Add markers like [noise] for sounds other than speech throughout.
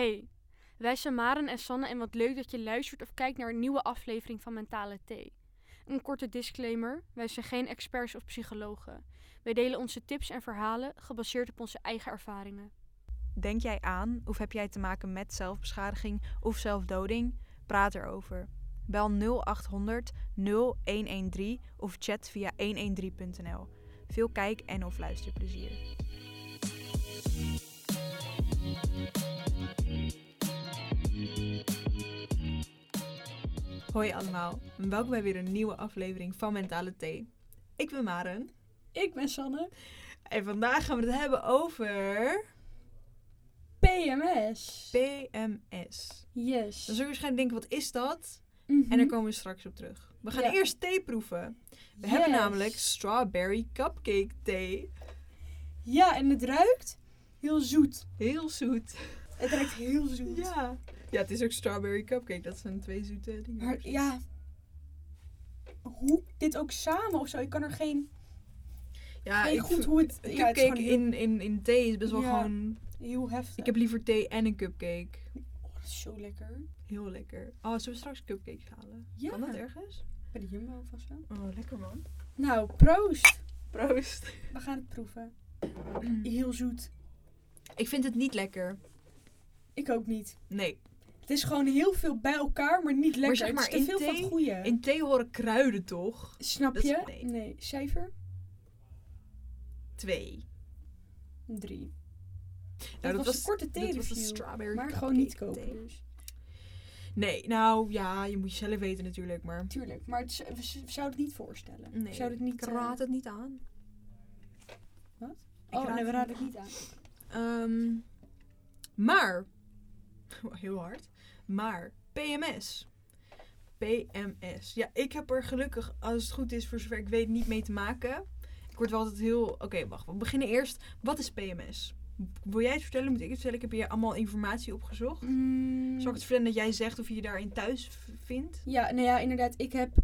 Hey, wij zijn Maren en Sanne en wat leuk dat je luistert of kijkt naar een nieuwe aflevering van Mentale Thee. Een korte disclaimer, wij zijn geen experts of psychologen. Wij delen onze tips en verhalen gebaseerd op onze eigen ervaringen. Denk jij aan of heb jij te maken met zelfbeschadiging of zelfdoding? Praat erover. Bel 0800 0113 of chat via 113.nl. Veel kijk- en of luisterplezier. Hoi allemaal en welkom bij weer een nieuwe aflevering van Mentale Thee. Ik ben Maren Ik ben Sanne. en vandaag gaan we het hebben over PMS. PMS. yes. Dan zul je waarschijnlijk denken, wat is dat? Mhm. En daar komen we straks op terug. We gaan Ja. eerst thee proeven. We Yes. hebben namelijk strawberry cupcake thee. Ja, en het ruikt heel zoet. Heel zoet. Het ruikt heel zoet. Ja. Ja, het is ook strawberry cupcake. Dat zijn twee zoete dingen. Maar ja, hoe dit ook samen of zo? Ik kan er geen, ja geen ik goed hoe het... Ja, cupcake gewoon in, in, in thee is best wel Ja. gewoon... heel, heftig. Ik heb liever thee en een cupcake. Oh, dat is zo lekker. Heel lekker. Oh, zullen we straks cupcakes halen? Ja. Kan dat ergens? Bij de Jumbo of zo. Oh, lekker man. Nou, proost. Proost. We gaan het proeven. [clears throat] Heel zoet. Ik vind het niet lekker. Ik ook niet. Nee. Het is gewoon heel veel bij elkaar, maar niet lekker. zeg maar, het is in te veel van thee- het goede. In thee horen kruiden toch? Snap dat is- je? nee. nee. Cijfer? Twee. Drie. Nou, dat, was een korte dit was de thee-review. strawberry Maar gewoon niet kopen thee. dus. Nee, nou ja, je moet zelf weten natuurlijk, maar... Tuurlijk, maar het, we, zouden het niet voorstellen. Nee, zouden het niet... ik eh, raad het niet aan. Wat? Ik oh, raad nee, we het raden het niet aan. Ehm, maar, [laughs] heel hard, maar PMS. PMS. Ja, ik heb er gelukkig, als het goed is, voor zover ik weet, niet mee te maken. Ik word wel altijd heel... Oké, wacht. We beginnen eerst. Wat is PMS? Wil jij het vertellen? Moet ik het vertellen? Ik heb hier allemaal informatie opgezocht. Mm, Zal ik het vertellen dat jij zegt of je je daarin thuis vindt? Ja, nou ja, inderdaad. Ik heb,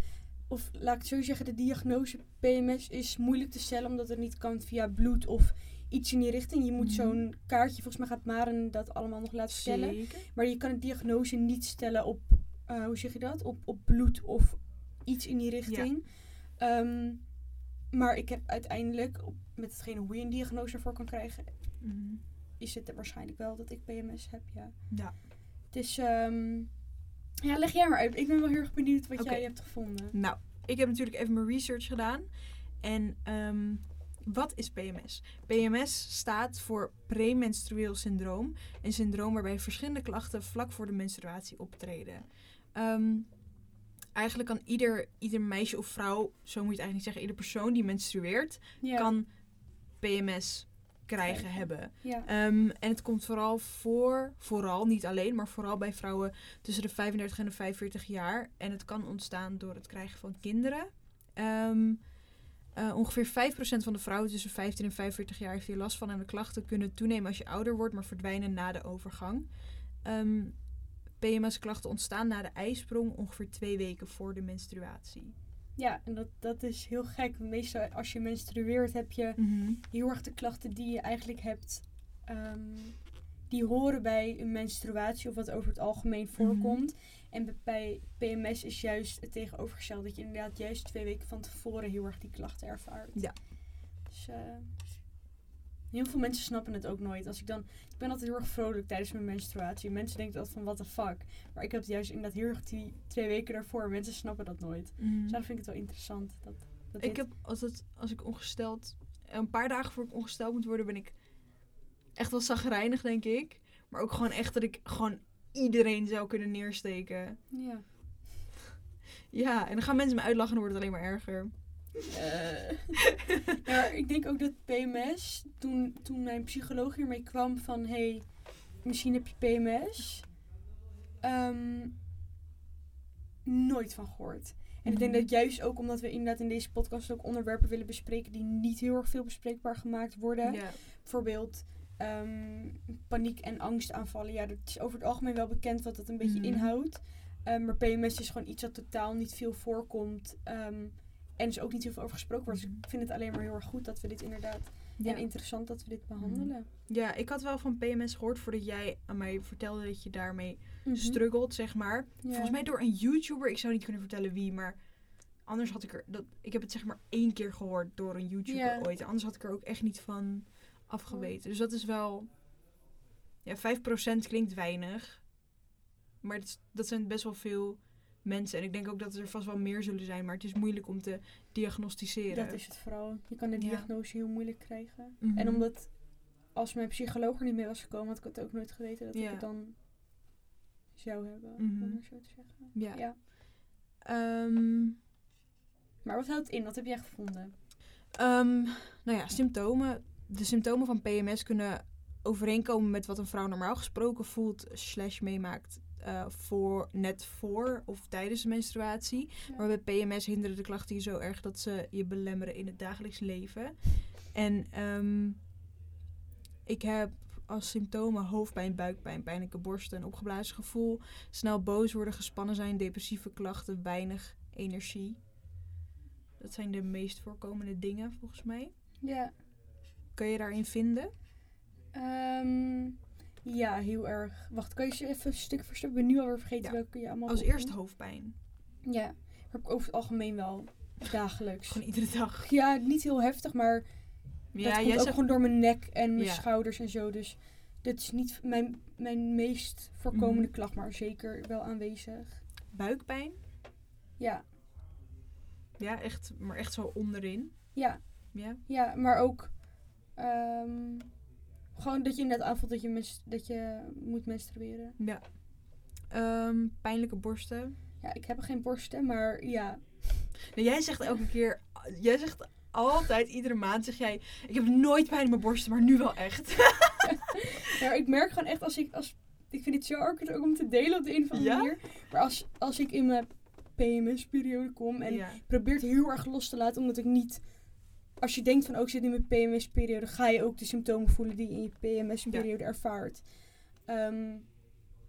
of laat ik het zo zeggen, de diagnose PMS is moeilijk te stellen omdat het niet kan via bloed of iets in die richting. Je moet Mhm. zo'n kaartje, volgens mij gaat Maren dat allemaal nog laten stellen. Zeker. Maar je kan de diagnose niet stellen op, eh, hoe zeg je dat? Op, op bloed of iets in die richting. Ehm, maar ik heb uiteindelijk, op, met hetgene hoe je een diagnose ervoor kan krijgen, Mhm. is het waarschijnlijk wel dat ik PMS heb, ja. Ja. Is, ehm, ja, leg jij maar uit. Ik ben wel heel erg benieuwd wat jij hebt gevonden. Nou, ik heb natuurlijk even mijn research gedaan. En ehm, wat is PMS? PMS staat voor premenstrueel syndroom. Een syndroom waarbij verschillende klachten vlak voor de menstruatie optreden. Ehm, eigenlijk kan ieder, ieder meisje of vrouw, zo moet je het eigenlijk niet zeggen, ieder persoon die menstrueert, kan PMS krijgen, Krijgen. hebben. Ja. Ehm, en het komt vooral voor, vooral, niet alleen, maar vooral bij vrouwen tussen de 35 en de 45 jaar. En het kan ontstaan door het krijgen van kinderen. Ehm, eh, ongeveer 5% van de vrouwen tussen 15 en 45 jaar heeft hier last van. En de klachten kunnen toenemen als je ouder wordt, maar verdwijnen na de overgang. Ehm, PMS-klachten ontstaan na de ijsprong ongeveer twee weken voor de menstruatie. ja, en dat, dat is heel gek. Meestal als je menstrueert heb je heel erg de klachten die je eigenlijk hebt. ehm, die horen bij een menstruatie of wat over het algemeen voorkomt. En bij PMS is juist het tegenovergestelde. Dat je inderdaad juist twee weken van tevoren heel erg die klachten ervaart. Ja. Dus eh, heel veel mensen snappen het ook nooit. Als ik dan, ik ben altijd heel erg vrolijk tijdens mijn menstruatie. Mensen denken altijd van what the fuck. Maar ik heb het juist inderdaad heel erg die twee weken daarvoor. Mensen snappen dat nooit. Mhm. Dus daarom vind ik het wel interessant. Dat, dat Ik dit- heb, als, het, als ik ongesteld... Een paar dagen voor ik ongesteld moet worden, ben ik echt wel zagrijnig, denk ik. Maar ook gewoon echt dat ik gewoon iedereen zou kunnen neersteken. Ja. Ja, en dan gaan mensen me uitlachen en wordt het alleen maar erger. Eh. [laughs] ja, ik denk ook dat PMS, toen, toen mijn psycholoog hiermee kwam van, hey, misschien heb je PMS, ehm, nooit van gehoord. En ik denk Mhm. dat juist ook omdat we inderdaad in deze podcast ook onderwerpen willen bespreken die niet heel erg veel bespreekbaar gemaakt worden. Ja. Bijvoorbeeld ehm, paniek- en angstaanvallen. Ja, dat is over het algemeen wel bekend wat dat een beetje Mhm. inhoudt. Ehm, maar PMS is gewoon iets dat totaal niet veel voorkomt. ehm, en is ook niet heel veel over gesproken wordt. Dus ik vind het alleen maar heel erg goed dat we dit inderdaad Ja. En interessant dat we dit behandelen. ja, ik had wel van PMS gehoord voordat jij aan mij vertelde dat je daarmee Mhm. struggelt, zeg maar. Ja. Volgens mij door een YouTuber. Ik zou niet kunnen vertellen wie, maar anders had ik er... Dat, ik heb het zeg maar één keer gehoord door een YouTuber Ja. ooit. Anders had ik er ook echt niet van afgeweten. Dus dat is wel... Ja, 5% klinkt weinig. Maar dat, dat zijn best wel veel mensen. En ik denk ook dat er vast wel meer zullen zijn. Maar het is moeilijk om te diagnosticeren. Dat is het vooral. Je kan de Ja. diagnose heel moeilijk krijgen. Mhm. En omdat als mijn psycholoog er niet mee was gekomen, had ik het ook nooit geweten dat Ja. ik het dan zou hebben, Mhm. om het zo te zeggen. Ja. ja. Ehm, Maar wat houdt het in? Wat heb jij gevonden? Ehm, nou ja, symptomen. De symptomen van PMS kunnen overeenkomen met wat een vrouw normaal gesproken voelt slash meemaakt eh, voor, net voor of tijdens de menstruatie. Ja. Maar bij PMS hinderen de klachten je zo erg dat ze je belemmeren in het dagelijks leven. En ehm, ik heb als symptomen hoofdpijn, buikpijn, pijnlijke borsten, een opgeblazen gevoel, snel boos worden, gespannen zijn, depressieve klachten, weinig energie. Dat zijn de meest voorkomende dingen volgens mij. Ja. Kun je daarin vinden? Ehm, ja, heel erg. Wacht, kan je ze even stuk voor stuk? Ik ben nu alweer vergeten Ja. welke je allemaal Als eerste hoofdpijn. Ja, heb ik over het algemeen wel dagelijks. Gewoon iedere dag. Ja, niet heel heftig, maar dat Ja, komt jij ook zegt gewoon door mijn nek en mijn Ja. schouders en zo. Dus dit is niet mijn, mijn meest voorkomende Mhm. klacht, maar zeker wel aanwezig. buikpijn. Ja, Ja, echt, maar echt zo onderin. ja, Ja. ja, maar ook ehm, gewoon dat je net aanvoelt dat je, dat je moet menstrueren. ja. Ehm, pijnlijke borsten. Ja, ik heb geen borsten, maar ja. Nou, jij zegt elke keer, jij zegt altijd, iedere maand zeg jij, ik heb nooit pijn in mijn borsten, maar nu wel echt. [laughs] ja ik merk gewoon echt als ik, als, ik vind het zo awkward ook om te delen op de een of andere Ja? manier. Maar als, als ik in mijn PMS-periode kom en ja. probeer het heel erg los te laten, omdat ik niet... Als je denkt van, ook ik zit in mijn PMS-periode, ga je ook de symptomen voelen die je in je PMS-periode ervaart. Ehm,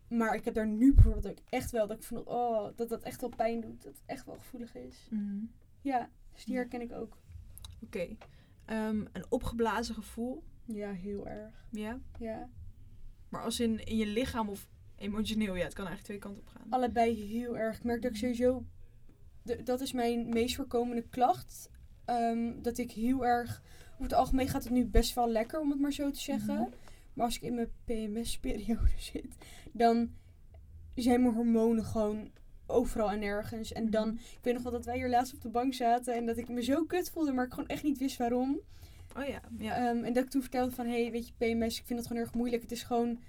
maar ik heb daar nu bijvoorbeeld ook echt wel dat ik voel, oh, dat dat echt wel pijn doet. Dat het echt wel gevoelig is. Mhm. Ja, dus die herken ik ook. Oké. Ehm, een opgeblazen gevoel. Ja, heel erg. Ja. Ja, Maar als in, in je lichaam of emotioneel, ja, het kan eigenlijk twee kanten op gaan. allebei heel erg. Ik merk dat ik sowieso, dat is mijn meest voorkomende klacht. Ehm, dat ik heel erg, over het algemeen gaat het nu best wel lekker, om het maar zo te zeggen. Mhm. Maar als ik in mijn PMS-periode [laughs] zit, dan zijn mijn hormonen gewoon overal en nergens. En dan, Mhm. ik weet nog wel dat wij hier laatst op de bank zaten en dat ik me zo kut voelde, maar ik gewoon echt niet wist waarom. Oh ja, ja. Ehm, en dat ik toen vertelde van, hé, hey, weet je, PMS, ik vind het gewoon erg moeilijk. Het is gewoon,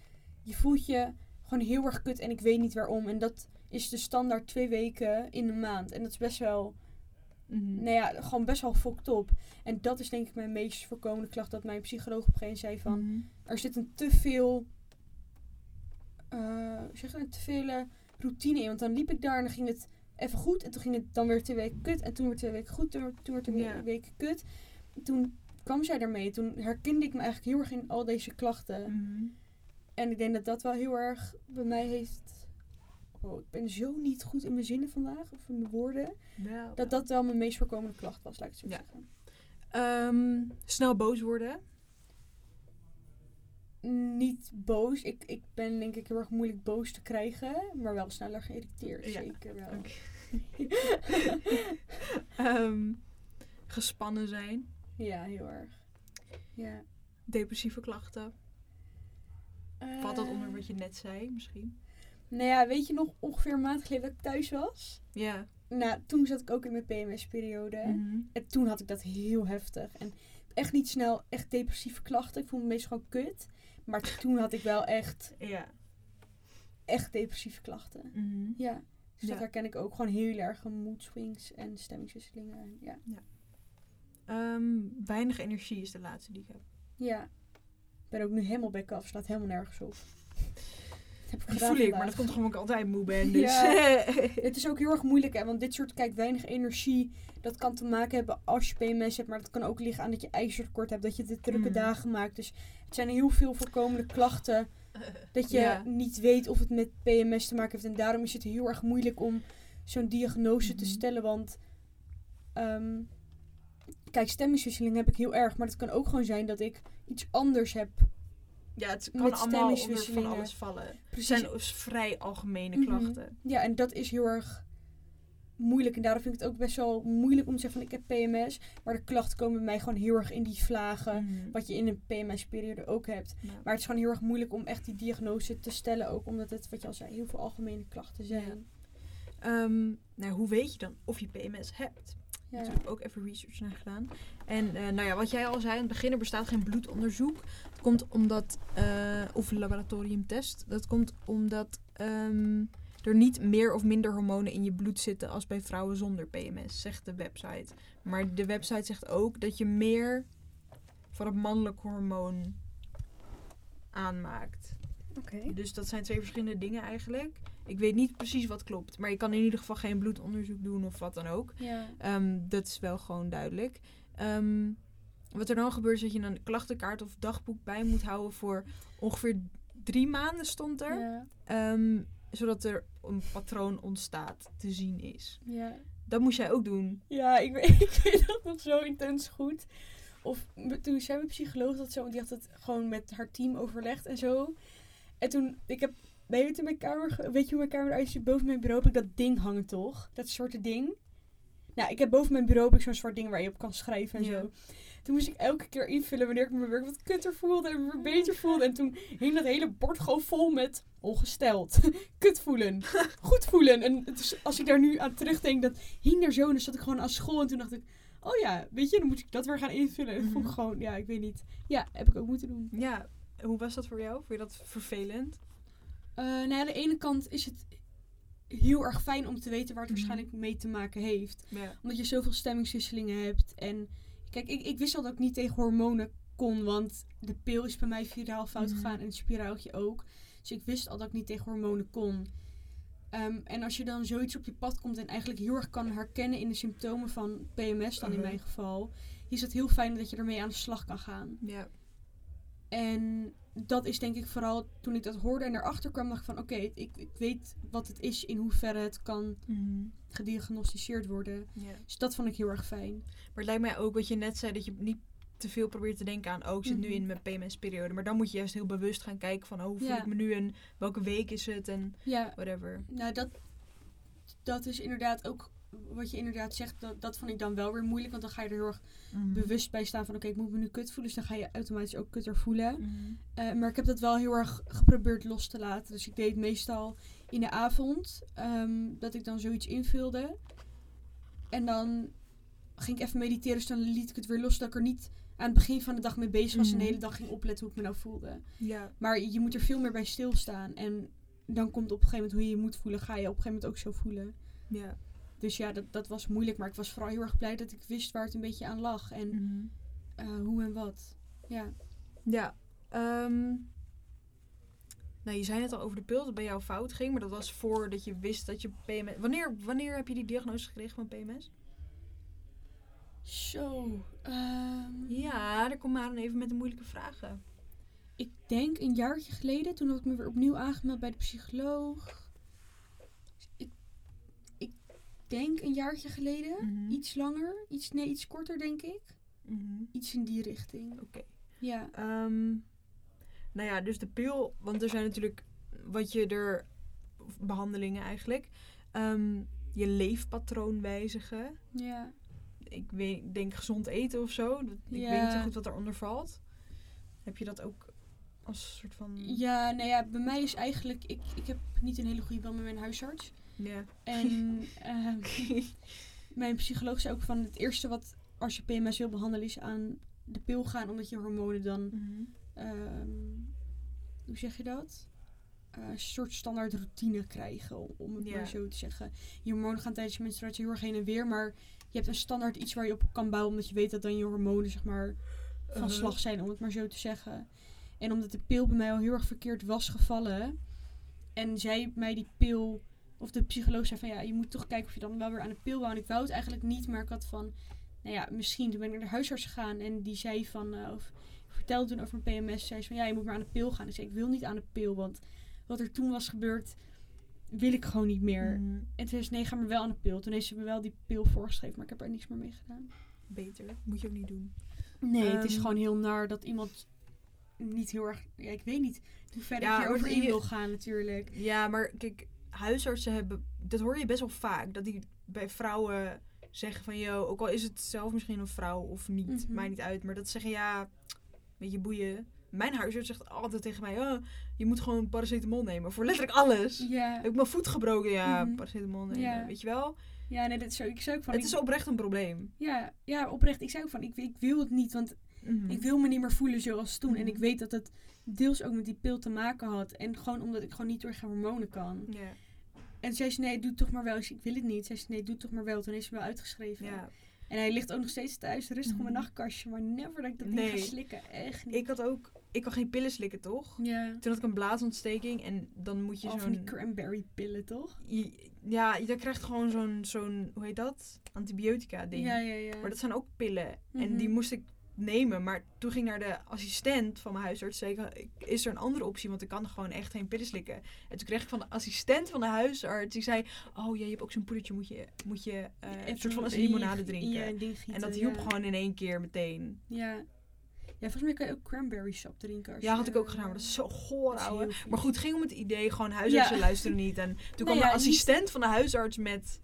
je voelt je gewoon heel erg kut en ik weet niet waarom. En dat is de standaard twee weken in een maand. En dat is best wel, Mhm. nou ja, gewoon best wel fucked op. En dat is denk ik mijn meest voorkomende klacht, dat mijn psycholoog op een gegeven moment zei van, Mhm. er zit een te veel, eh, zeg dat, te veel routine in. Want dan liep ik daar en dan ging het even goed. En toen ging het dan weer twee weken kut. En toen weer twee weken goed. Toen, toen weer twee Ja. weken kut. Toen kwam zij daarmee. Toen herkende ik me eigenlijk heel erg in al deze klachten. Mhm. En ik denk dat dat wel heel erg bij mij heeft... Oh, ik ben zo niet goed in mijn zinnen vandaag. Of in mijn woorden. Dat dat wel mijn meest voorkomende klacht was, laat ik het zo Ja. zeggen. Ehm, snel boos worden. Niet boos. Ik, ik ben denk ik heel erg moeilijk boos te krijgen. Maar wel sneller geïrriteerd. Ja. Zeker wel. [laughs] Ehm, gespannen zijn. Ja, heel erg. Ja. Depressieve klachten. Valt dat onder wat je net zei, misschien? Nou ja, weet je nog ongeveer een maand geleden dat ik thuis was? Ja. Nou, toen zat ik ook in mijn PMS-periode. Mhm. En toen had ik dat heel heftig. En echt niet snel echt depressieve klachten. Ik voelde me meestal gewoon kut. Maar [laughs] toen had ik wel echt, Ja. echt depressieve klachten. Mhm. Ja. Dus dat Ja. herken ik ook gewoon heel erg. Mood swings en stemmingswisselingen. En Ja. Ehm, weinig energie is de laatste die ik heb. ja. Ik ben ook nu helemaal back af. Slaat helemaal nergens op. Heb ik Die gedaan voel ik, maar dat komt gewoon omdat ik altijd moe ben. Dus. Ja. [laughs] Het is ook heel erg moeilijk, hè, want dit soort, kijk, weinig energie, dat kan te maken hebben als je PMS hebt, maar dat kan ook liggen aan dat je ijzertekort hebt, dat je de drukke Mm. dagen maakt. Dus het zijn heel veel voorkomende klachten, dat je Ja. niet weet of het met PMS te maken heeft. En daarom is het heel erg moeilijk om zo'n diagnose te Mhm. stellen, want ehm, Kijk, stemmingswisseling heb ik heel erg. Maar het kan ook gewoon zijn dat ik iets anders heb. Ja, het kan allemaal onder van alles vallen. Het Precies. zijn dus vrij algemene Mhm. klachten. Ja, en dat is heel erg moeilijk. En daarom vind ik het ook best wel moeilijk om te zeggen van ik heb PMS. Maar de klachten komen bij mij gewoon heel erg in die vlagen. Mhm. Wat je in een PMS-periode ook hebt. Ja. Maar het is gewoon heel erg moeilijk om echt die diagnose te stellen. Ook omdat het, wat je al zei, heel veel algemene klachten zijn. Ehm, nou, hoe weet je dan of je PMS hebt? Ja. Ik ook even research naar gedaan. En eh, nou ja, wat jij al zei, aan het begin, er bestaat geen bloedonderzoek. Het komt omdat, eh, of laboratoriumtest. Dat komt omdat ehm, er niet meer of minder hormonen in je bloed zitten als bij vrouwen zonder PMS, zegt de website. Maar de website zegt ook dat je meer van het mannelijk hormoon aanmaakt. Oké. Dus dat zijn twee verschillende dingen eigenlijk. Ik weet niet precies wat klopt, maar je kan in ieder geval geen bloedonderzoek doen of wat dan ook. Ja. Ehm, dat is wel gewoon duidelijk. Ehm, wat er dan gebeurt is dat je een klachtenkaart of dagboek bij moet houden voor ongeveer drie maanden stond er. Ja. Ehm, zodat er een patroon ontstaat, te zien is. Ja. Dat moest jij ook doen. Ja, ik weet, [laughs] ik weet dat nog zo intens goed. Of toen zei mijn psycholoog dat zo, want die had het gewoon met haar team overlegd en zo. En toen, ik heb, weet je, in mijn kamer, weet je hoe mijn kamer eruit ziet? Boven mijn bureau heb ik dat ding hangen, toch? Dat soorten ding. Nou, ik heb boven mijn bureau heb ik zo'n soort ding waar je op kan schrijven en Ja. zo. Toen moest ik elke keer invullen wanneer ik mijn werk wat kutter voelde en me beter voelde. En toen hing dat hele bord gewoon vol met ongesteld, [laughs] kut voelen, goed voelen. En als ik daar nu aan terugdenk, dat hing er zo en dan zat ik gewoon aan school. En toen dacht ik, oh ja, weet je, dan moet ik dat weer gaan invullen. En vond ik Mhm. gewoon, ja, ik weet niet. Ja, heb ik ook moeten doen. Ja, hoe was dat voor jou? Vond je dat vervelend? Eh nou ja, aan de ene kant is het heel erg fijn om te weten waar het Mhm. waarschijnlijk mee te maken heeft. Ja. Omdat je zoveel stemmingswisselingen hebt. En kijk, ik, ik wist al dat ik niet tegen hormonen kon. Want de pil is bij mij viraal fout Mhm. gegaan en het spiraaltje ook. Dus ik wist al dat ik niet tegen hormonen kon. Ehm, en als je dan zoiets op je pad komt en eigenlijk heel erg kan herkennen in de symptomen van PMS, dan in Mhm. mijn geval, is het heel fijn dat je ermee aan de slag kan gaan. Ja. En dat is denk ik vooral toen ik dat hoorde en erachter kwam, dacht ik van oké, ik, ik weet wat het is, in hoeverre het kan Mhm. gediagnosticeerd worden. Dus dat vond ik heel erg fijn. Maar het lijkt mij ook wat je net zei, dat je niet te veel probeert te denken aan, oh, ik zit nu Mhm. in mijn PMS-periode. Maar dan moet je juist heel bewust gaan kijken van, oh, hoe voel Ja. ik me nu en welke week is het en Ja, whatever. nou dat, dat is inderdaad ook wat je inderdaad zegt, dat, dat vond ik dan wel weer moeilijk. Want dan ga je er heel erg Mhm. bewust bij staan van oké, ik moet me nu kut voelen. Dus dan ga je automatisch ook kutter voelen. Mhm. Eh, maar ik heb dat wel heel erg geprobeerd los te laten. Dus ik deed meestal in de avond ehm, dat ik dan zoiets invulde. En dan ging ik even mediteren. Dus dan liet ik het weer los dat ik er niet aan het begin van de dag mee bezig was. En de Mhm. hele dag ging opletten hoe ik me nou voelde. Ja. Maar je moet er veel meer bij stilstaan. En dan komt op een gegeven moment hoe je je moet voelen. Ga je op een gegeven moment ook zo voelen. Ja. Dus ja, dat, dat was moeilijk. Maar ik was vooral heel erg blij dat ik wist waar het een beetje aan lag. En Mhm. eh, hoe en wat. Ja. Ja. ehm, nou, je zei net al over de pil dat bij jou fout ging, maar dat was voordat je wist dat je PMS... Wanneer, wanneer heb je die diagnose gekregen van PMS? Zo. ehm, Ja, daar kom maar even met de moeilijke vragen. Ik denk een jaartje geleden, toen had ik me weer opnieuw aangemeld bij de psycholoog. Ik, ik denk een jaartje geleden. Mhm. Iets langer, iets, nee, iets korter denk ik. Mhm. Iets in die richting. Oké. Ja. Ehm, nou ja, dus de pil, want er zijn natuurlijk wat je er behandelingen eigenlijk. Ehm, je leefpatroon wijzigen. Ja. Ik weet, denk gezond eten of zo. Ik Ja. weet niet zo goed wat eronder valt. Heb je dat ook als soort van. Ja, nou ja, bij mij is eigenlijk, ik, ik heb niet een hele goede band met mijn huisarts. Ja. En [laughs] ehm, mijn psycholoog zei ook van het eerste wat als je PMS wil behandelen is aan de pil gaan, omdat je hormonen dan Mhm. ehm, hoe zeg je dat? Eh, een soort standaard routine krijgen, om het Ja. maar zo te zeggen. Je hormonen gaan tijdens je menstruatie heel erg heen en weer, maar je hebt een standaard iets waar je op kan bouwen, omdat je weet dat dan je hormonen zeg maar van Uh-huh. slag zijn, om het maar zo te zeggen. En omdat de pil bij mij al heel erg verkeerd was gevallen, en zij mij die pil, of de psycholoog zei van ja, je moet toch kijken of je dan wel weer aan de pil wou. En ik wou het eigenlijk niet, maar ik had van, nou ja, misschien. Toen ben ik naar de huisarts gegaan en die zei van, eh, of vertelde toen over mijn PMS, zei ze van ja, je moet maar aan de pil gaan. Ik zei, ik wil niet aan de pil, want wat er toen was gebeurd, wil ik gewoon niet meer. Mhm. En toen zei ze, nee, ga maar wel aan de pil. Toen heeft ze me wel die pil voorgeschreven, maar ik heb er niks meer mee gedaan. beter. Moet je ook niet doen. Nee, het is Ehm, gewoon heel naar dat iemand niet heel erg... Ja, ik weet niet hoe ver Ja, ik hierover maar in je- wil gaan natuurlijk. Ja, maar kijk, huisartsen hebben... Dat hoor je best wel vaak. Dat die bij vrouwen zeggen van... Yo, ook al is het zelf misschien een vrouw of niet. Mhm. Maakt niet uit. Maar dat ze zeggen, ja, beetje boeien. Mijn huisarts zegt altijd tegen mij... Oh, je moet gewoon paracetamol nemen. Voor letterlijk alles. Ja, Heb ik mijn voet gebroken? Ja, Mhm. paracetamol nemen. Weet je wel? ja nee, dat is ik zei ook van... het ik- is oprecht een probleem. ja, ja, oprecht. Ik zei ook van, ik, ik wil het niet, want Mhm. ik wil me niet meer voelen zoals toen. En Mhm. ik weet dat het deels ook met die pil te maken had. En gewoon omdat ik gewoon niet door geen hormonen kan. Ja. En zei ze, nee, doe het toch maar wel. Ik zei, ik wil het niet. Zei ze, nee, doe het toch maar wel. Toen is ze wel uitgeschreven. ja. En hij ligt ook nog steeds thuis rustig op mijn Mhm. nachtkastje. Maar never dat ik dat Nee. ga slikken. Echt niet. Ik had ook... Ik kan geen pillen slikken, toch? ja. Toen had ik een blaasontsteking. En dan moet je Al van die zo'n... cranberry pillen, toch? je- ja, je krijgt gewoon zo'n, zo'n, hoe heet dat? Antibiotica ding. Ja, ja, ja. Maar dat zijn ook pillen. En Mhm. die moest ik nemen. Maar toen ging ik naar de assistent van mijn huisarts. Zei ik, is er een andere optie? Want ik kan gewoon echt geen pillen slikken. En toen kreeg ik van de assistent van de huisarts. Die zei, oh ja, je hebt ook zo'n poedertje. Moet je, moet je eh, een soort van als limonade in drinken. gieten, en dat hielp ja. gewoon in één keer meteen. Ja. Ja, volgens mij kan je ook cranberry sap drinken. Als Ja, had ik ook gedaan. Maar dat is zo goor, ouwe. Maar goed, het ging om het idee. Gewoon huisartsen luisteren niet. En toen kwam de niet- assistent van de huisarts met,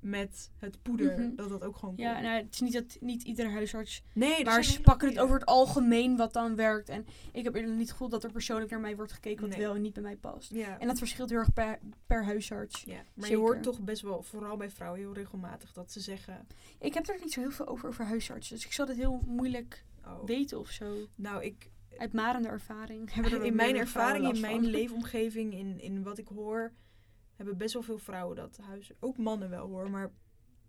met het poeder. Mhm. Dat dat ook gewoon kon. Ja, nou, het is niet dat niet iedere huisarts... Nee, Maar ze pakken het over het algemeen wat dan werkt. En ik heb eerder niet het gevoel dat er persoonlijk naar mij wordt gekeken wat Nee. wel en niet bij mij past. Ja. En dat verschilt heel erg per, per huisarts. ja. Maar je hoort toch best wel, vooral bij vrouwen, heel regelmatig dat ze zeggen... Ik heb er niet zo heel veel over over huisartsen. Dus ik zal het heel moeilijk Oh, weten of zo. nou, ik, Uit marende ervaring. hebben [laughs] er in mijn ervaring, in mijn [laughs] leefomgeving, in, in wat ik hoor... hebben best wel veel vrouwen dat huis. Ook mannen wel hoor, maar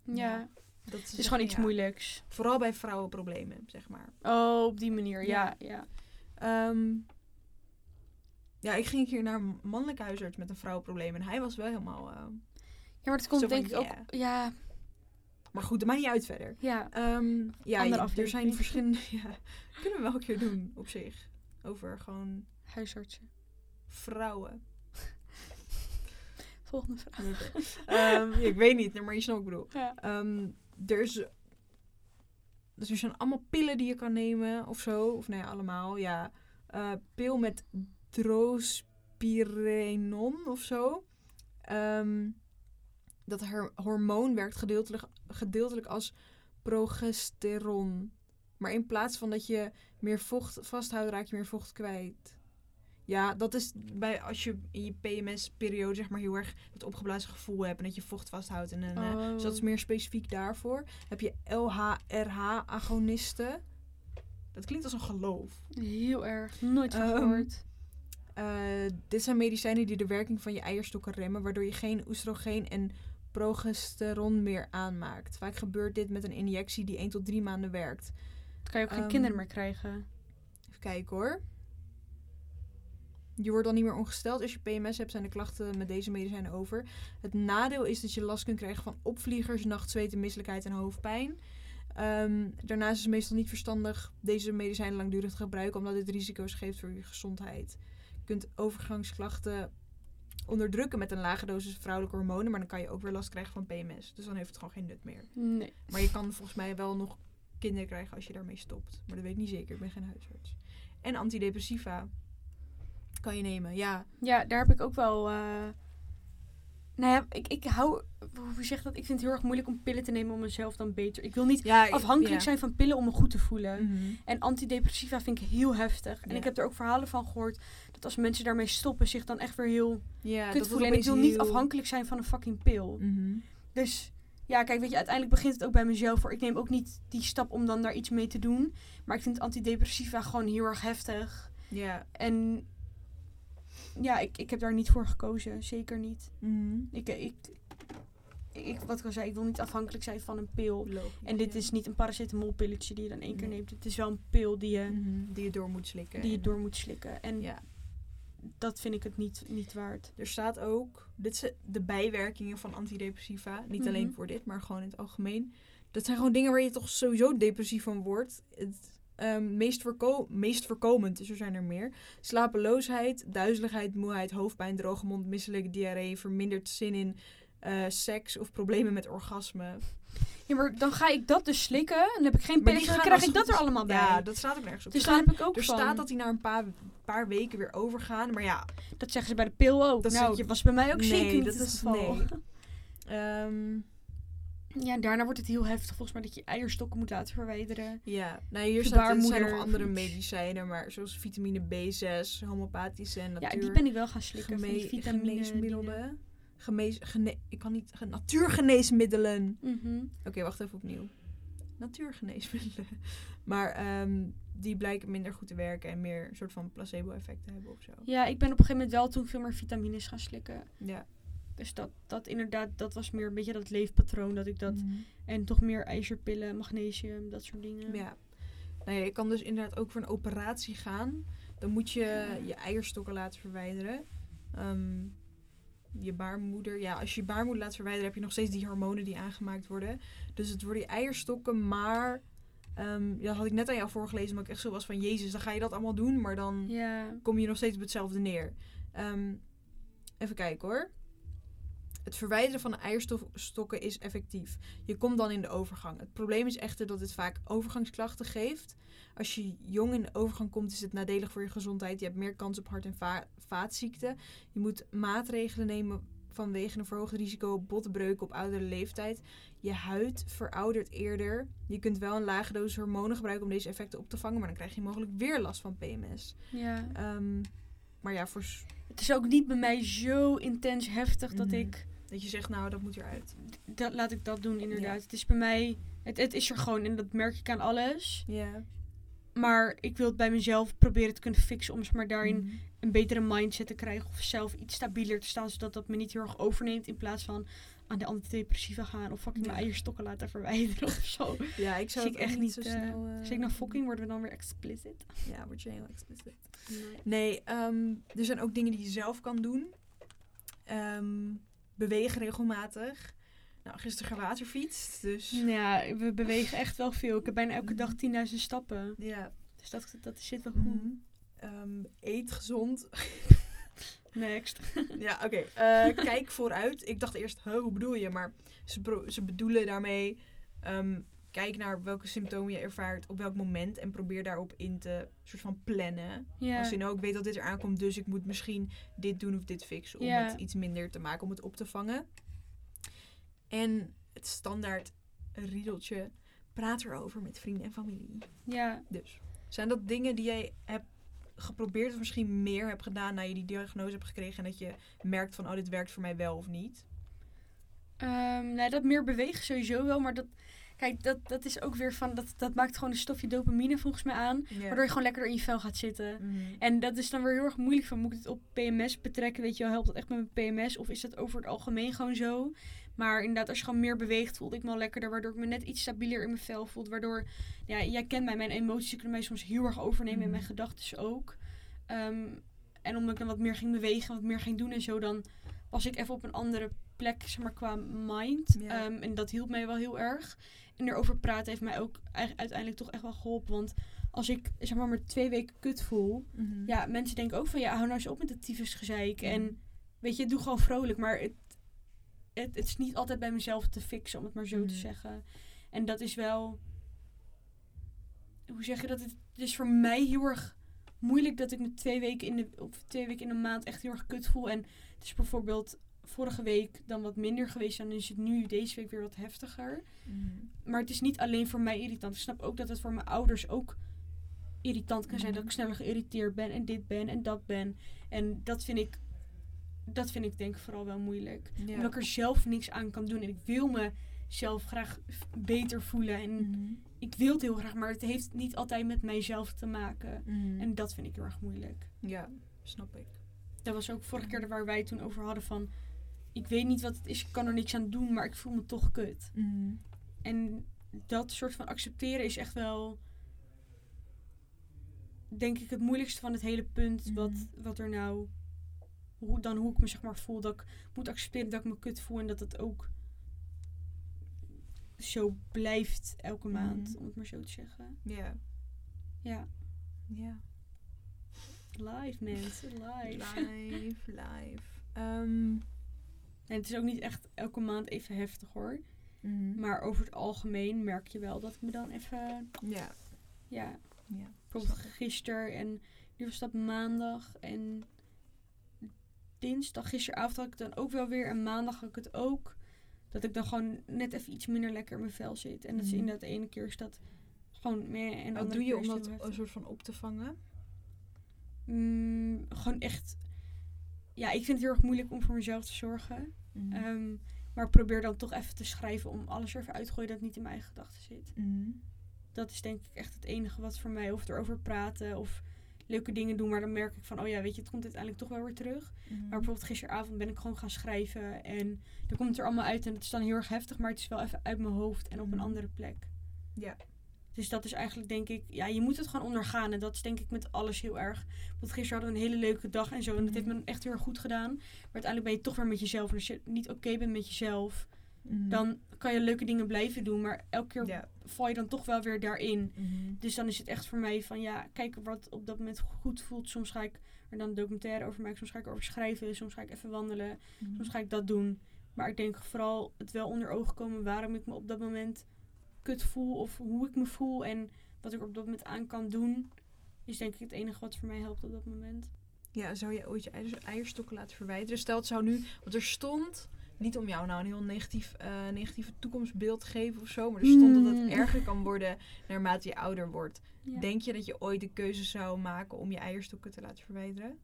Ja, dat het is gewoon iets ja, moeilijks. Vooral bij vrouwen problemen, zeg maar. Oh, op die manier. Ja. Ja, ja. Ehm, ja, ik ging een keer naar een mannelijke huisarts met een vrouwenprobleem. En hij was wel helemaal... eh, Ja, maar het komt denk ik ook... Ja, Maar goed, dat maakt niet uit verder. ja. Ehm, ja, Andere je- er zijn verschillende... [laughs] Ja, kunnen we wel een keer doen, op zich. Over gewoon Huisartsen. vrouwen. Volgende vraag. Ehm, ja, ik weet niet, maar je snapt wat ik bedoel. Ja. Ehm, er, is, dus er zijn allemaal pillen die je kan nemen of zo. Of nee, allemaal. Ja, Eh, pil met drospirenon of zo. Ehm, dat her- hormoon werkt gedeeltelijk, gedeeltelijk als progesteron. Maar in plaats van dat je meer vocht vasthoudt, raak je meer vocht kwijt. Ja, dat is bij als je in je PMS-periode zeg maar heel erg het opgeblazen gevoel hebt en dat je vocht vasthoudt. En, eh, Oh. dus dat is meer specifiek daarvoor. Heb je LHRH-agonisten. Dat klinkt als een geloof. Heel erg. Nooit van Ehm, gehoord. Eh, dit zijn medicijnen die de werking van je eierstokken remmen, waardoor je geen oestrogeen en progesteron meer aanmaakt. Vaak gebeurt dit met een injectie die 1 tot 3 maanden werkt. Dan kan je ook geen ehm, kinderen meer krijgen. Even kijken hoor. Je wordt dan niet meer ongesteld. Als je PMS hebt, zijn de klachten met deze medicijnen over. Het nadeel is dat je last kunt krijgen van opvliegers, nachtzweten, misselijkheid en hoofdpijn. Ehm, daarnaast is het meestal niet verstandig deze medicijnen langdurig te gebruiken, omdat dit risico's geeft voor je gezondheid. Je kunt overgangsklachten onderdrukken met een lage dosis vrouwelijke hormonen, maar dan kan je ook weer last krijgen van PMS. Dus dan heeft het gewoon geen nut meer. Nee. Maar je kan volgens mij wel nog kinderen krijgen als je daarmee stopt. Maar dat weet ik niet zeker. Ik ben geen huisarts. En antidepressiva kan je nemen. Ja, Ja, daar heb ik ook wel. eh Nou ja, ik, ik hou. Hoe zeg je dat? Ik vind het heel erg moeilijk om pillen te nemen om mezelf dan beter. Ik wil niet ja afhankelijk zijn van pillen om me goed te voelen. Mhm. En antidepressiva vind ik heel heftig. En Ja. ik heb er ook verhalen van gehoord dat als mensen daarmee stoppen, zich dan echt weer heel Ja, kut voelen. En ik wil niet afhankelijk zijn van een fucking pil. Mhm. Dus ja, kijk, weet je, uiteindelijk begint het ook bij mezelf. Voor ik neem ook niet die stap om dan daar iets mee te doen. Maar ik vind antidepressiva gewoon heel erg heftig. Ja. En ja, ik, ik heb daar niet voor gekozen. Zeker niet. Mhm. Ik, ik, ik, wat ik al zei, ik wil niet afhankelijk zijn van een pil. Logisch, En dit ja. is niet een paracetamolpilletje die je dan één keer Nee. neemt. Het is wel een pil die je, Mhm. Die je door moet slikken. die je En- door moet slikken. En Ja. dat vind ik het niet, niet waard. Er staat ook, dit zijn de bijwerkingen van antidepressiva. Niet Mhm. alleen voor dit, maar gewoon in het algemeen. Dat zijn gewoon dingen waar je toch sowieso depressief van wordt. Het ehm, meest, voorko meest voorkomend, dus er zijn er meer. Slapeloosheid, duizeligheid, moeheid, hoofdpijn, droge mond, misselijke diarree, verminderd zin in eh, seks of problemen met orgasme. Ja, maar dan ga ik dat dus slikken. En dan heb ik geen Maar pilletje. die Dan krijg ik dat er allemaal bij. Ja, dat staat ook nergens op. dus er daar staat, heb ik ook er van. staat dat die na een paar, paar weken weer overgaan. Maar ja, Dat zeggen ze bij de pil ook. Dat nou, je- was bij mij ook Nee, zeker niet dat het is- geval. nee. [laughs] ehm, Ja, daarna wordt het heel heftig volgens mij dat je eierstokken moet laten verwijderen. ja, nou hier staat, zijn nog andere medicijnen, maar zoals vitamine B6, homopathische en Ja, natuur... die ben ik wel gaan slikken. van die geme- vitamine geneesmiddelen. Gene, ik kan niet... Ge, natuurgeneesmiddelen. Mhm. Oké, wacht even opnieuw. Natuurgeneesmiddelen. [laughs] Maar ehm, die blijken minder goed te werken en meer een soort van placebo-effect te hebben of zo. Ja, ik ben op een gegeven moment wel toen veel meer vitamines gaan slikken. Ja. Dus dat, dat inderdaad, dat was meer een beetje dat leefpatroon dat ik dat... Mhm. En toch meer ijzerpillen, magnesium, dat soort dingen. Ja. Nou ja, je kan dus inderdaad ook voor een operatie gaan. Dan moet je je eierstokken laten verwijderen. Ehm, je baarmoeder. Ja, als je je baarmoeder laat verwijderen, heb je nog steeds die hormonen die aangemaakt worden. Dus het worden je eierstokken, maar. ja, dat had ik net aan jou voorgelezen, omdat ik echt zo was van Jezus, dan ga je dat allemaal doen, maar dan Ja. kom je nog steeds op hetzelfde neer. Ehm, even kijken hoor. Het verwijderen van de eierstokken is effectief. Je komt dan in de overgang. Het probleem is echter dat het vaak overgangsklachten geeft. Als je jong in de overgang komt, is het nadelig voor je gezondheid. Je hebt meer kans op hart- en va- vaatziekten. Je moet maatregelen nemen vanwege een verhoogd risico op botbreuken op oudere leeftijd. Je huid veroudert eerder. Je kunt wel een lage dosis hormonen gebruiken om deze effecten op te vangen, maar dan krijg je mogelijk weer last van PMS. ja. Ehm, maar ja, voor Het is ook niet bij mij zo intens heftig dat Mhm. ik... dat je zegt, nou, dat moet eruit. Dat, laat ik dat doen, inderdaad. Ja. Het is bij mij... Het, het is er gewoon en dat merk ik aan alles. Ja. Maar ik wil het bij mezelf proberen te kunnen fixen om maar daarin Mhm. een betere mindset te krijgen. Of zelf iets stabieler te staan, zodat dat me niet heel erg overneemt. In plaats van aan de antidepressiva gaan of fucking Ja. mijn eierstokken laten verwijderen of zo. Ja, ik zou ik echt niet, zo eh, snel... eh, Zeg ik nou fucking, worden we dan weer explicit? Ja, word je heel explicit. Nee. Nee, ehm, er zijn ook dingen die je zelf kan doen. Ehm, bewegen regelmatig. Nou, gisteren gewaterfietst, dus... Ja, we bewegen echt wel veel. Ik heb bijna elke dag 10.000 stappen. Ja. Dus dat, dat zit wel goed. Mhm. Ehm, eet gezond. [laughs] Next. [laughs] ja, oké. Eh, kijk vooruit. Ik dacht eerst, hoe bedoel je? Maar ze, ze bedoelen daarmee... ehm, kijk naar welke symptomen je ervaart op welk moment. En probeer daarop in te soort van plannen. Als je nou ook weet dat dit eraan komt, dus ik moet misschien dit doen of dit fixen om het iets minder te maken, om het op te vangen. En het standaard riedeltje, praat erover met vrienden en familie. ja. Dus, zijn dat dingen die jij hebt geprobeerd of misschien meer hebt gedaan na je die diagnose hebt gekregen en dat je merkt van, oh, dit werkt voor mij wel of niet? Ehm, nou, dat meer bewegen sowieso wel, maar dat... Kijk, dat, dat is ook weer van... Dat, dat maakt gewoon een stofje dopamine volgens mij aan. Waardoor je gewoon lekker in je vel gaat zitten. Mhm. En dat is dan weer heel erg moeilijk van, moet ik het op PMS betrekken? Weet je wel, helpt dat echt met mijn PMS? Of is dat over het algemeen gewoon zo? Maar inderdaad, als je gewoon meer beweegt, voelde ik me al lekkerder. Waardoor ik me net iets stabieler in mijn vel voelde. Waardoor, ja, jij kent mij, mijn emoties kunnen mij soms heel erg overnemen. En Mhm. mijn gedachten ook. Ehm, en omdat ik dan wat meer ging bewegen, wat meer ging doen en zo, dan was ik even op een andere plek, zeg maar, qua mind. Ehm, en dat hielp mij wel heel erg. En erover praten heeft mij ook uiteindelijk toch echt wel geholpen. Want als ik, zeg maar, maar twee weken kut voel, Mhm. ja, mensen denken ook van ja, hou nou eens op met dat tyfusgezeik. Mhm. En weet je, doe gewoon vrolijk. Maar het, het, het is niet altijd bij mezelf te fixen, om het maar zo te Mhm. zeggen. En dat is wel. Hoe zeg je dat? Het, het is voor mij heel erg moeilijk dat ik me twee weken in de, of twee weken in een maand echt heel erg kut voel. En het is bijvoorbeeld vorige week dan wat minder geweest. Dan is het nu deze week weer wat heftiger. Mhm. Maar het is niet alleen voor mij irritant. Ik snap ook dat het voor mijn ouders ook irritant kan zijn. Mhm. Dat ik sneller geïrriteerd ben en dit ben en dat ben. En dat vind ik, dat vind ik denk ik vooral wel moeilijk. Ja. Omdat ik er zelf niks aan kan doen. En ik wil mezelf graag f- beter voelen. En Mhm. ik wil het heel graag, maar het heeft niet altijd met mijzelf te maken. Mhm. En dat vind ik heel erg moeilijk. Ja, snap ik. Dat was ook vorige keer waar wij het toen over hadden van... Ik weet niet wat het is, ik kan er niks aan doen, maar ik voel me toch kut. Mhm. En dat soort van accepteren is echt wel, denk ik, het moeilijkste van het hele punt. Mhm. Wat, wat er nou, hoe, dan hoe ik me zeg maar voel. Dat ik moet accepteren dat ik me kut voel en dat het ook zo blijft elke maand, Mhm. om het maar zo te zeggen. Ja. Ja, Ja. live mensen, live. Live, live. Ehm, En het is ook niet echt elke maand even heftig hoor. Mhm. Maar over het algemeen merk je wel dat ik me dan even, Ja. ja, ja. bijvoorbeeld gisteren en nu was dat maandag en dinsdag, gisteravond had ik dan ook wel weer en maandag had ik het ook. Dat ik dan gewoon net even iets minder lekker in mijn vel zit. En dat is Mhm. inderdaad de ene keer is dat gewoon meh en andere doe je om dat een soort van op te vangen? Mm, gewoon echt. Ja, ik vind het heel erg moeilijk om voor mezelf te zorgen. Mhm. Ehm, maar ik probeer dan toch even te schrijven om alles er even uit te gooien dat niet in mijn eigen gedachten zit. Mhm. Dat is denk ik echt het enige wat voor mij, of erover praten of leuke dingen doen. Maar dan merk ik van, oh ja, weet je, het komt uiteindelijk toch wel weer terug. Mhm. Maar bijvoorbeeld gisteravond ben ik gewoon gaan schrijven en dan komt het er allemaal uit. En het is dan heel erg heftig, maar het is wel even uit mijn hoofd en op een andere plek. Ja. Dus dat is eigenlijk denk ik, ja, je moet het gewoon ondergaan. En dat is denk ik met alles heel erg. Want gisteren hadden we een hele leuke dag en zo. En dat heeft Mhm. me echt heel erg goed gedaan. Maar uiteindelijk ben je toch weer met jezelf. En als je niet oké bent met jezelf, Mhm. dan kan je leuke dingen blijven doen. Maar elke keer val je dan toch wel weer daarin. Mhm. Dus dan is het echt voor mij van, ja, kijken wat op dat moment goed voelt. Soms ga ik er dan een documentaire over maken. Soms ga ik erover schrijven. Soms ga ik even wandelen. Soms ga ik dat doen. Maar ik denk vooral het wel onder ogen komen waarom ik me op dat moment kut voel. Of hoe ik me voel. En wat ik op dat moment aan kan doen. Is denk ik het enige wat voor mij helpt op dat moment. Ja, zou je ooit je eier- eierstokken laten verwijderen? Stel, het zou nu... Want er stond... Niet om jou nou een heel negatief, eh, negatieve toekomstbeeld te geven of zo. Maar er stond dat het Mm. erger kan worden naarmate je ouder wordt. Ja. Denk je dat je ooit de keuze zou maken om je eierstokken te laten verwijderen?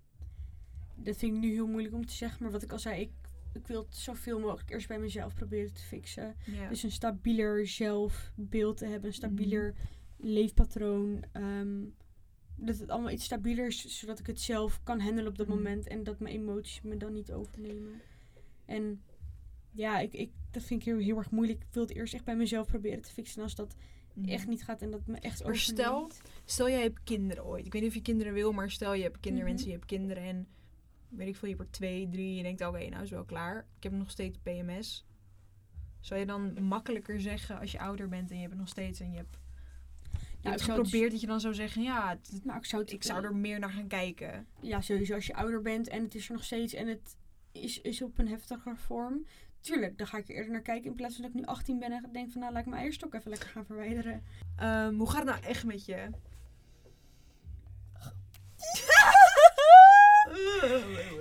Dat vind ik nu heel moeilijk om te zeggen. Maar wat ik al zei, ik, ik wil het zoveel mogelijk eerst bij mezelf proberen te fixen. Ja. Dus een stabieler zelfbeeld te hebben. Een stabieler leefpatroon. ehm, dat het allemaal iets stabieler is, zodat ik het zelf kan handelen op dat Mhm. moment. En dat mijn emoties me dan niet overnemen. En ja, ik, ik, dat vind ik heel, heel erg moeilijk. Ik wil het eerst echt bij mezelf proberen te fixen. En als dat Mhm. echt niet gaat en dat me echt Maar stel- overneemt. Stel, jij hebt kinderen ooit. Ik weet niet of je kinderen wil, maar stel je hebt kinderwensen, Mhm. je hebt kinderen en weet ik veel, je hebt er twee, drie. Je denkt, oké, nou is wel klaar. Ik heb nog steeds PMS. Zou je dan makkelijker zeggen als je ouder bent en je hebt het nog steeds en je hebt, je Nou, hebt ik zou het- geprobeerd dat je dan zou zeggen, ja, het- Nou, ik zou, het, ik zou er meer naar gaan kijken. Ja, sowieso als je ouder bent en het is er nog steeds en het is, is op een heftiger vorm. Tuurlijk, dan ga ik er eerder naar kijken in plaats van dat ik nu 18 ben en denk van nou laat ik mijn eierstok even lekker gaan verwijderen. Ehm, hoe gaat het nou echt met je?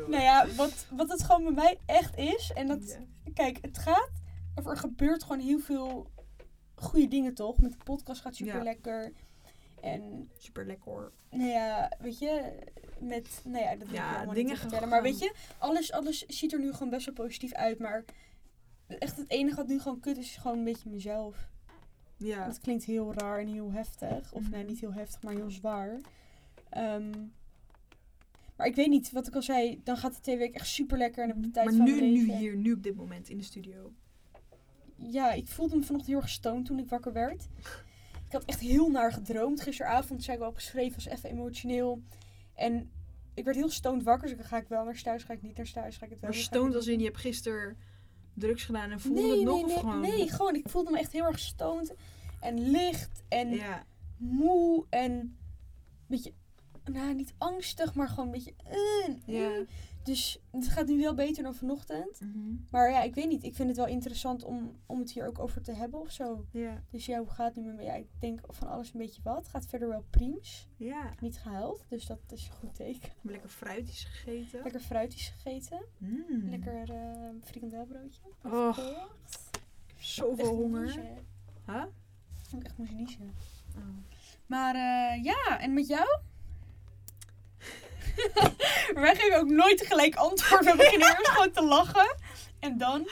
Nou ja, wat, wat het gewoon bij mij echt is en dat, kijk, het gaat, of er gebeurt gewoon heel veel goede dingen toch. Met de podcast gaat super Ja. lekker. En Super lekker hoor. nou ja, weet je, met, nou ja, dat wil Ja, ik dingen vertellen. Maar weet je, alles, alles ziet er nu gewoon best wel positief uit. Maar echt het enige wat nu gewoon kut is, is gewoon een beetje mezelf. Ja. Dat klinkt heel raar en heel heftig. Of Mhm. nee, niet heel heftig, maar heel zwaar. Ehm, maar ik weet niet, wat ik al zei, dan gaat het twee weken echt super lekker en heb ik de tijd maar van nu, nu hier, nu op dit moment in de studio. Ja, ik voelde me vanochtend heel erg stoned toen ik wakker werd. Ik had echt heel naar gedroomd. Gisteravond zei ik wel opgeschreven, was even emotioneel. En ik werd heel stoned wakker, dus dan ga ik wel naar thuis, ga ik niet naar thuis, ga ik het wel Maar stoned als in je hebt gisteren drugs gedaan en voelde nee, het nog nee, of nee, gewoon? nee, gewoon. Ik voelde me echt heel erg stoned en licht en Ja. moe en een beetje, nou niet angstig, maar gewoon een beetje. eh, Ja. eh. Dus het gaat nu wel beter dan vanochtend. Mhm. Maar ja, ik weet niet. Ik vind het wel interessant om, om het hier ook over te hebben of zo. Ja. Dus ja, hoe gaat het nu met me? Ja, ik denk van alles een beetje wat. Gaat verder wel priems. Ja. Niet gehuild, dus dat is een goed teken. Heb lekker fruitjes gegeten. Lekker fruitjes gegeten. Mm. Lekker eh frikandelbroodje. Oh, zoveel honger. Huh? Ik echt moeten niezen. Oh. Maar ja, en met jou? [laughs] Wij geven ook nooit tegelijk antwoord. We beginnen eerst gewoon te lachen. En dan?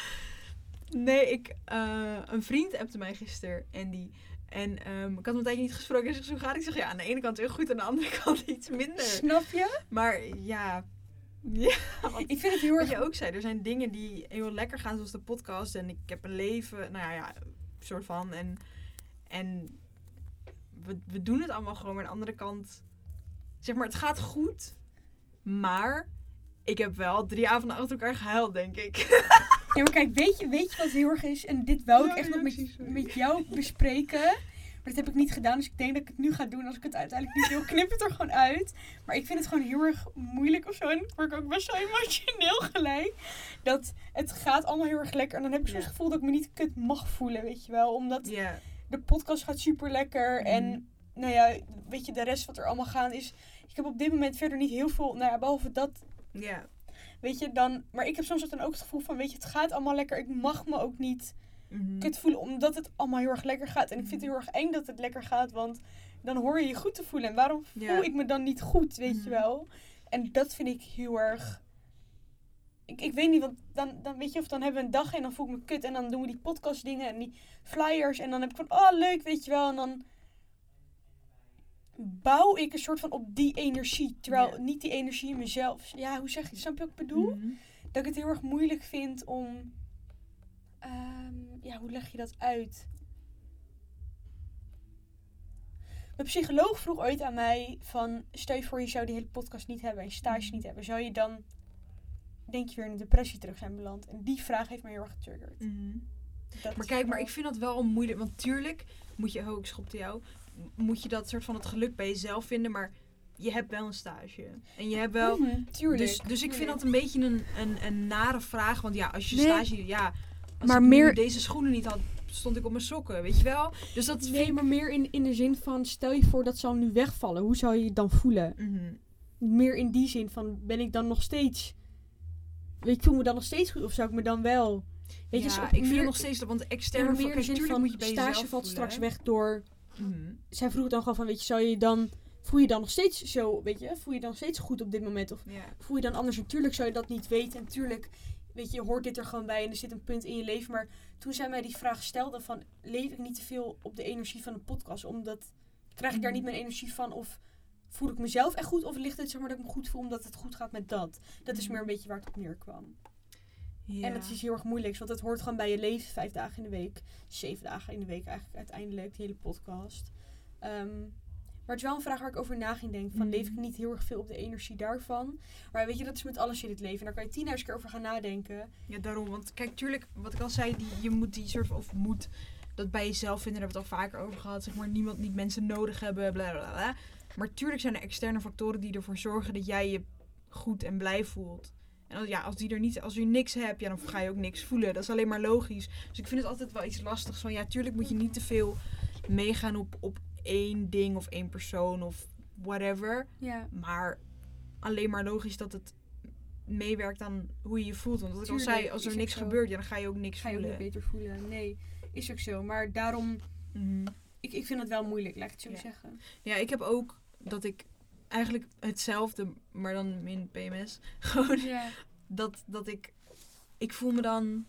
Nee, ik, eh, een vriend appte mij gisteren, Andy. En ehm, ik had hem een tijdje niet gesproken. Hij zegt, hoe gaat het? Ik zeg, ja, aan de ene kant heel goed, aan de andere [laughs] kant iets minder. Snap je? Maar ja, [laughs] ja Ik vind het heel wat erg... je ook zei, er zijn dingen die heel lekker gaan, zoals de podcast. En ik heb een leven, nou ja, soort van. En, en we, we doen het allemaal gewoon, maar aan de andere kant, zeg maar, het gaat goed. Maar ik heb wel drie avonden achter elkaar gehuild, denk ik. Ja, maar kijk, weet je, weet je wat heel erg is? En dit wou ik echt nog met, met jou bespreken. Maar dat heb ik niet gedaan, dus ik denk dat ik het nu ga doen. Als ik het uiteindelijk niet wil, knip het er gewoon uit. Maar ik vind het gewoon heel erg moeilijk of zo. En ik word ook best wel emotioneel gelijk. dat het gaat allemaal heel erg lekker. En dan heb ik soms Ja. het gevoel dat ik me niet kut mag voelen, weet je wel. Omdat de podcast gaat super lekker. Mhm. En nou ja, weet je, de rest wat er allemaal gaan is... Ik heb op dit moment verder niet heel veel... Nou ja, behalve dat, Ja. weet je, dan... Maar ik heb soms dan ook het gevoel van, weet je, het gaat allemaal lekker. Ik mag me ook niet Mhm. kut voelen, omdat het allemaal heel erg lekker gaat. En ik vind het Mhm. heel erg eng dat het lekker gaat, want dan hoor je je goed te voelen. En waarom voel Ja. ik me dan niet goed, weet Mhm. je wel? En dat vind ik heel erg... Ik, ik weet niet, want dan, dan weet je, of dan hebben we een dag en dan voel ik me kut. En dan doen we die podcast dingen en die flyers. En dan heb ik van, oh leuk, weet je wel. En dan bouw ik een soort van op die energie. Terwijl niet die energie in mezelf. Ja, hoe zeg je, snap je wat ik bedoel? Mhm. dat ik het heel erg moeilijk vind om. ehm, ja, hoe leg je dat uit? Mijn psycholoog vroeg ooit aan mij van... Stel je voor je zou die hele podcast niet hebben en stage Mhm. niet hebben. Zou je dan, denk je, weer in een depressie terug zijn beland? En die vraag heeft mij heel erg getriggerd. Mhm. Maar kijk, maar ik vind dat wel moeilijk. Want tuurlijk moet je, oh, ik schopte jou. Moet je dat soort van het geluk bij jezelf vinden. Maar je hebt wel een stage. En je hebt wel. Tuurlijk. Dus, dus ik vind dat een beetje een, een, een nare vraag. Want ja, als je Nee. stage. Ja, als Maar ik meer- deze schoenen niet had, stond ik op mijn sokken. Weet je wel? Dus dat vind Nee, ik. maar meer in, in de zin van, stel je voor dat zal nu wegvallen. Hoe zou je je dan voelen? Mhm. Meer in die zin van, ben ik dan nog steeds... Weet ik, voel me dan nog steeds goed? Of zou ik me dan wel... Weet ja, je, ik vind meer- het nog steeds dat. Want Ja, van- meer de kijk, zin van, moet je bij stage valt voelen, straks hè. weg door... Mhm. Zij vroeg dan gewoon van, weet je, zou je dan... Voel je dan nog steeds zo, weet je? Voel je dan nog steeds goed op dit moment? Of voel je dan anders? Natuurlijk zou je dat niet weten. En natuurlijk, weet je, hoort dit er gewoon bij en er zit een punt in je leven. Maar toen zij mij die vraag stelde van, leef ik niet te veel op de energie van een podcast? Omdat, krijg ik daar niet Mhm. mijn energie van? Of voel ik mezelf echt goed? Of ligt het, zeg maar, dat ik me goed voel omdat het goed gaat met dat? Dat is Mhm. meer een beetje waar het op neerkwam. Ja. En dat is heel erg moeilijk, want het hoort gewoon bij je leven. Vijf dagen in de week, zeven dagen in de week eigenlijk uiteindelijk, die hele podcast. Ehm, maar het is wel een vraag waar ik over na ging denken. Van, Mhm. leef ik niet heel erg veel op de energie daarvan? Maar weet je, dat is met alles in het leven. Daar kan je tienduizend keer over gaan nadenken. Ja, daarom. Want kijk, tuurlijk, wat ik al zei, die, je moet die soort of moet dat bij jezelf vinden, daar hebben we het al vaker over gehad. Zeg maar, niemand, niet mensen nodig hebben, bla bla bla. Maar tuurlijk zijn er externe factoren die ervoor zorgen dat jij je goed en blij voelt. En als, ja, als, die er niet, als je niks hebt, ja, dan ga je ook niks voelen. Dat is alleen maar logisch. Dus ik vind het altijd wel iets lastigs van, ja, tuurlijk moet je niet te veel meegaan op, op één ding of één persoon of whatever. Ja. Maar alleen maar logisch dat het meewerkt aan hoe je je voelt. Want wat ik al zei, als er niks gebeurt, ja, dan ga je ook niks Ga je ook voelen. niet beter voelen. Nee, is ook zo. Maar daarom, Mhm. ik, ik vind het wel moeilijk, laat ik het zo Ja. zeggen. Ja, ik heb ook dat ik eigenlijk hetzelfde, maar dan in PMS. [laughs] Gewoon Ja. dat, dat ik, ik voel me dan,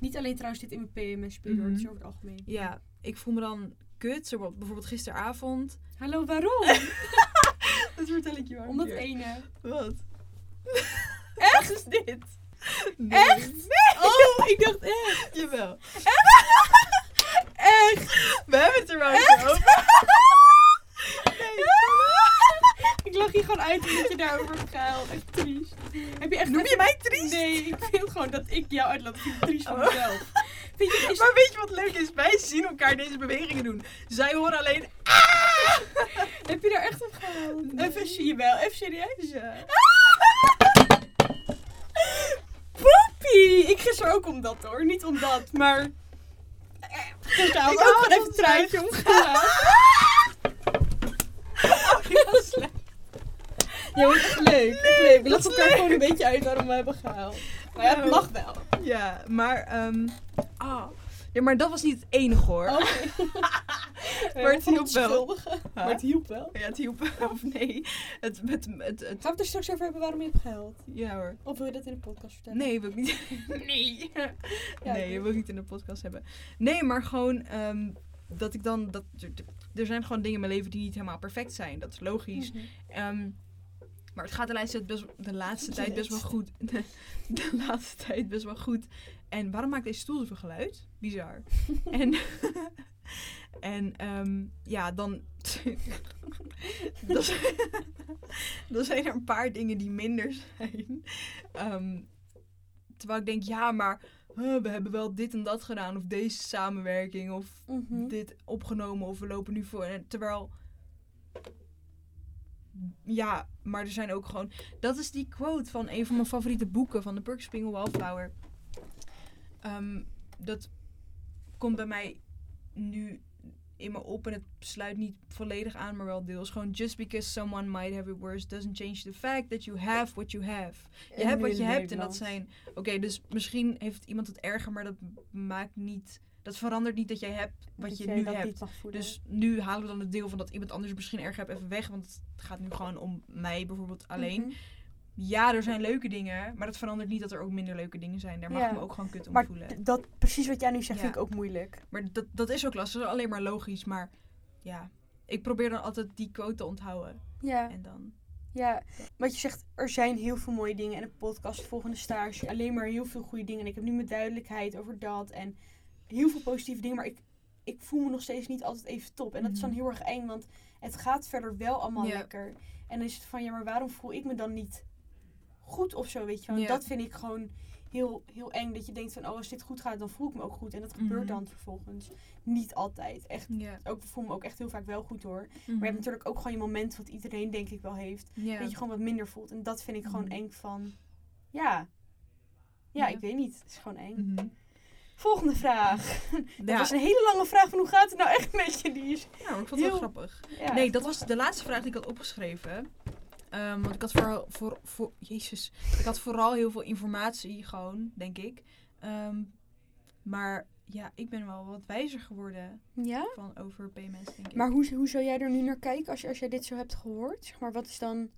Niet alleen trouwens dit in mijn PMS spelen, is Mhm. over het algemeen. ja, ik voel me dan kut. Zo, wat- bijvoorbeeld gisteravond. Hallo, waarom? [laughs] Dat vertel ik je wel. Om dat ene. Wat? Echt? is dit? Nee. Echt? Oh, ik dacht echt. [laughs] Jawel. Echt? We hebben het er wel eens over. Ik lag hier gewoon uit omdat je daarover hebt gehuild. Echt triest. Heb je echt Noem je mij triest? Nee, ik vind gewoon dat ik jou uitlaat. Ik vind het triest van Oh. mezelf. [laughs] Vind je, is... Maar weet je wat leuk is? Wij zien elkaar deze bewegingen doen. Zij horen alleen. Heb je daar echt op? Nee. Even zie je wel. Even serieus? Ja. [laughs] Ik gisteren ook om dat hoor. Niet om dat, maar... Dus daar Ik ook hou gewoon even een truitje om [laughs] gehaald. Dat was slecht. Ja, maar echt leuk. Echt leuk. We lachen is elkaar gewoon een beetje uit waarom we hebben gehaald. Maar ja, het mag wel. Ja, maar. ehm ah. Ja, maar dat was niet het enige hoor. Oké. [laughs] Maar het hielp wel. Maar het hielp wel. Ja, het hielp. Of nee. Het, het, het, het, Gaan we het er straks over hebben waarom je hebt gehuild? ja hoor. Of wil je dat in de podcast vertellen? Nee, wil ik niet. [laughs] Nee. Ja, nee, wil ik niet in de podcast hebben. Nee, maar gewoon ehm, dat ik dan. Dat, er zijn gewoon dingen in mijn leven die niet helemaal perfect zijn. Dat is logisch. Ehm, maar het gaat de laatste, tijd best, de laatste tijd best wel goed. [laughs] De, de laatste tijd best wel goed. En waarom maakt deze stoel zoveel geluid? Bizar. [laughs] en [laughs] en ehm, ja, dan. dan, zijn- dan zijn er een paar dingen die minder zijn. Ehm, terwijl ik denk, ja, maar we hebben wel dit en dat gedaan. Of deze samenwerking. Of Mhm. dit opgenomen. Of we lopen nu voor. Terwijl ja, maar er zijn ook gewoon... Dat is die quote van een van mijn favoriete boeken van de Perks Spingle Wallflower. Ehm, dat komt bij mij nu in me op en het sluit niet volledig aan, maar wel deels. Gewoon just because someone might have it worse doesn't change the fact that you have what you have. Je En hebt wat je hebt en dat zijn... Oké, dus misschien heeft iemand het erger, maar dat maakt niet... Dat verandert niet dat jij hebt wat Dat je nu dat hebt. niet mag voeden. Dus nu halen we dan het deel van dat iemand anders misschien erger hebt even weg. Want het gaat nu gewoon om mij bijvoorbeeld alleen. Mhm. Ja, er zijn leuke dingen. Maar dat verandert niet dat er ook minder leuke dingen zijn. Daar mag Ja. ik me ook gewoon kut om Maar voelen. dat, precies wat jij nu zegt, Ja. vind ik ook moeilijk. Maar dat, dat is ook lastig. Dat is alleen maar logisch. Maar ja, ik probeer dan altijd die quote te onthouden. Ja, En dan... ja. Wat je zegt, er zijn heel veel mooie dingen. En een podcast, volgende stage, alleen maar heel veel goede dingen. En ik heb nu mijn duidelijkheid over dat. En heel veel positieve dingen. Maar ik, ik voel me nog steeds niet altijd even top. En dat is dan Mhm. heel erg eng, want het gaat verder wel allemaal lekker. En dan is het van, ja, maar waarom voel ik me dan niet goed of zo, weet je wel? Ja. Dat vind ik gewoon heel, heel eng. Dat je denkt van, oh, als dit goed gaat, dan voel ik me ook goed. En dat gebeurt Mhm. dan vervolgens niet altijd. Echt, ook, ik voel me ook echt heel vaak wel goed hoor. Maar Mhm. je hebt natuurlijk ook gewoon je moment wat iedereen denk ik wel heeft. Dat je gewoon wat minder voelt. En dat vind ik gewoon Mhm. eng van, ja. Ja, ik weet niet. Het is gewoon eng. Mhm. Volgende vraag. [laughs] Dat was een hele lange vraag van hoe gaat het nou echt met je? Die is, Ja, maar ik vond het wel heel- grappig. ja, nee, dat was de laatste vraag die ik had opgeschreven. Ehm, want ik had vooral, voor, voor, jezus, ik had vooral heel veel informatie gewoon, denk ik. Ehm, maar ja, ik ben wel wat wijzer geworden Ja? van over PMS, denk ik. Maar hoe, hoe zou jij er nu naar kijken als, je, als jij dit zo hebt gehoord? Zeg maar, wat is dan...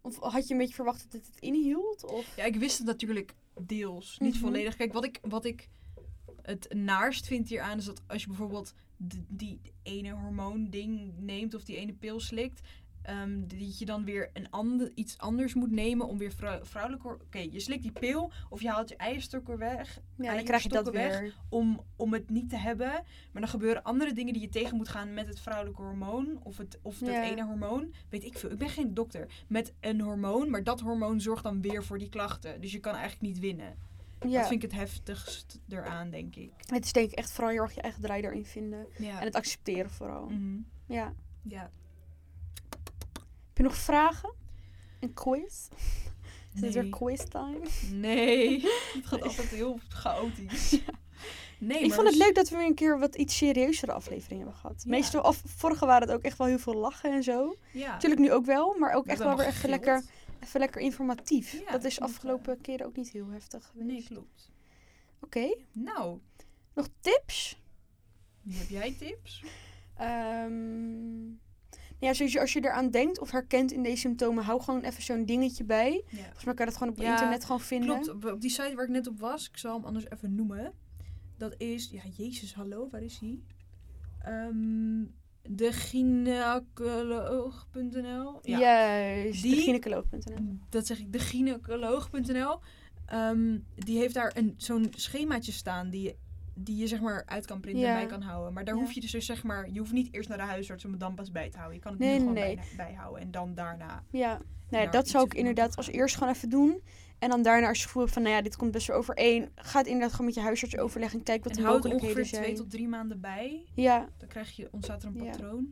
Of had je een beetje verwacht dat het het inhield? Of? Ja, ik wist het natuurlijk deels, niet Mhm. volledig. Kijk, wat ik, wat ik het naarst vind hieraan is dat als je bijvoorbeeld die ene hormoonding neemt of die ene pil slikt, ehm, dat je dan weer een ander, iets anders moet nemen om weer vrou- vrouwelijke... hor- Oké, je slikt die pil of je haalt je eierstokken weg Ja, dan krijg je dat weg weer. om, om het niet te hebben. Maar dan gebeuren andere dingen die je tegen moet gaan met het vrouwelijke hormoon. Of het, of dat Ja. ene hormoon. Weet ik veel. Ik ben geen dokter. Met een hormoon. Maar dat hormoon zorgt dan weer voor die klachten. Dus je kan eigenlijk niet winnen. Ja. Dat vind ik het heftigst eraan, denk ik. Het is denk ik echt vooral heel erg je eigen draai erin vinden. Ja. En het accepteren vooral. Mhm. Ja. ja. Heb je nog vragen? Een quiz? Is het weer Nee. quiz time? Nee. [laughs] het gaat altijd heel chaotisch. Nee, ik vond het leuk dat we weer een keer wat iets serieuzere aflevering hebben gehad. Ja. Meestal, vorige waren het ook echt wel heel veel lachen en zo. Ja. Natuurlijk nu ook wel, maar ook echt wel weer gegild. lekker, even lekker informatief. Ja, dat is afgelopen keren ook niet heel heftig geweest. Nee, klopt. Oké, Nou, nog tips? heb jij tips? Ehm, ja, sowieso als je eraan denkt of herkent in deze symptomen, hou gewoon even zo'n dingetje bij. Ja. Volgens mij kan je dat gewoon op Ja, internet gewoon vinden. Klopt, op, op die site waar ik net op was, ik zal hem anders even noemen. Dat is, ja, Jezus, hallo, waar is hij? Ehm de gynaecoloog.nl. Ja, Juist, Die- de gynaecoloog.nl. dat zeg ik, de gynaecoloog.nl. Ehm, die heeft daar een, zo'n schemaatje staan die je, die je zeg maar uit kan printen Ja. en bij kan houden. Maar daar Ja. hoef je dus dus zeg maar, je hoeft niet eerst naar de huisarts om het dan pas bij te houden. Je kan het Nee, nu gewoon nee. bij, bijhouden en dan daarna. Ja, nou, dat zou ik inderdaad als eerst gewoon even doen. En dan daarna als je gevoel hebt van, nou ja, dit komt best wel overeen. Ga het inderdaad gewoon met je huisarts overleggen en kijk wat en de mogelijkheden ongeveer twee zijn. tot drie maanden bij. Ja, Dan krijg je, ontstaat er een Ja. patroon.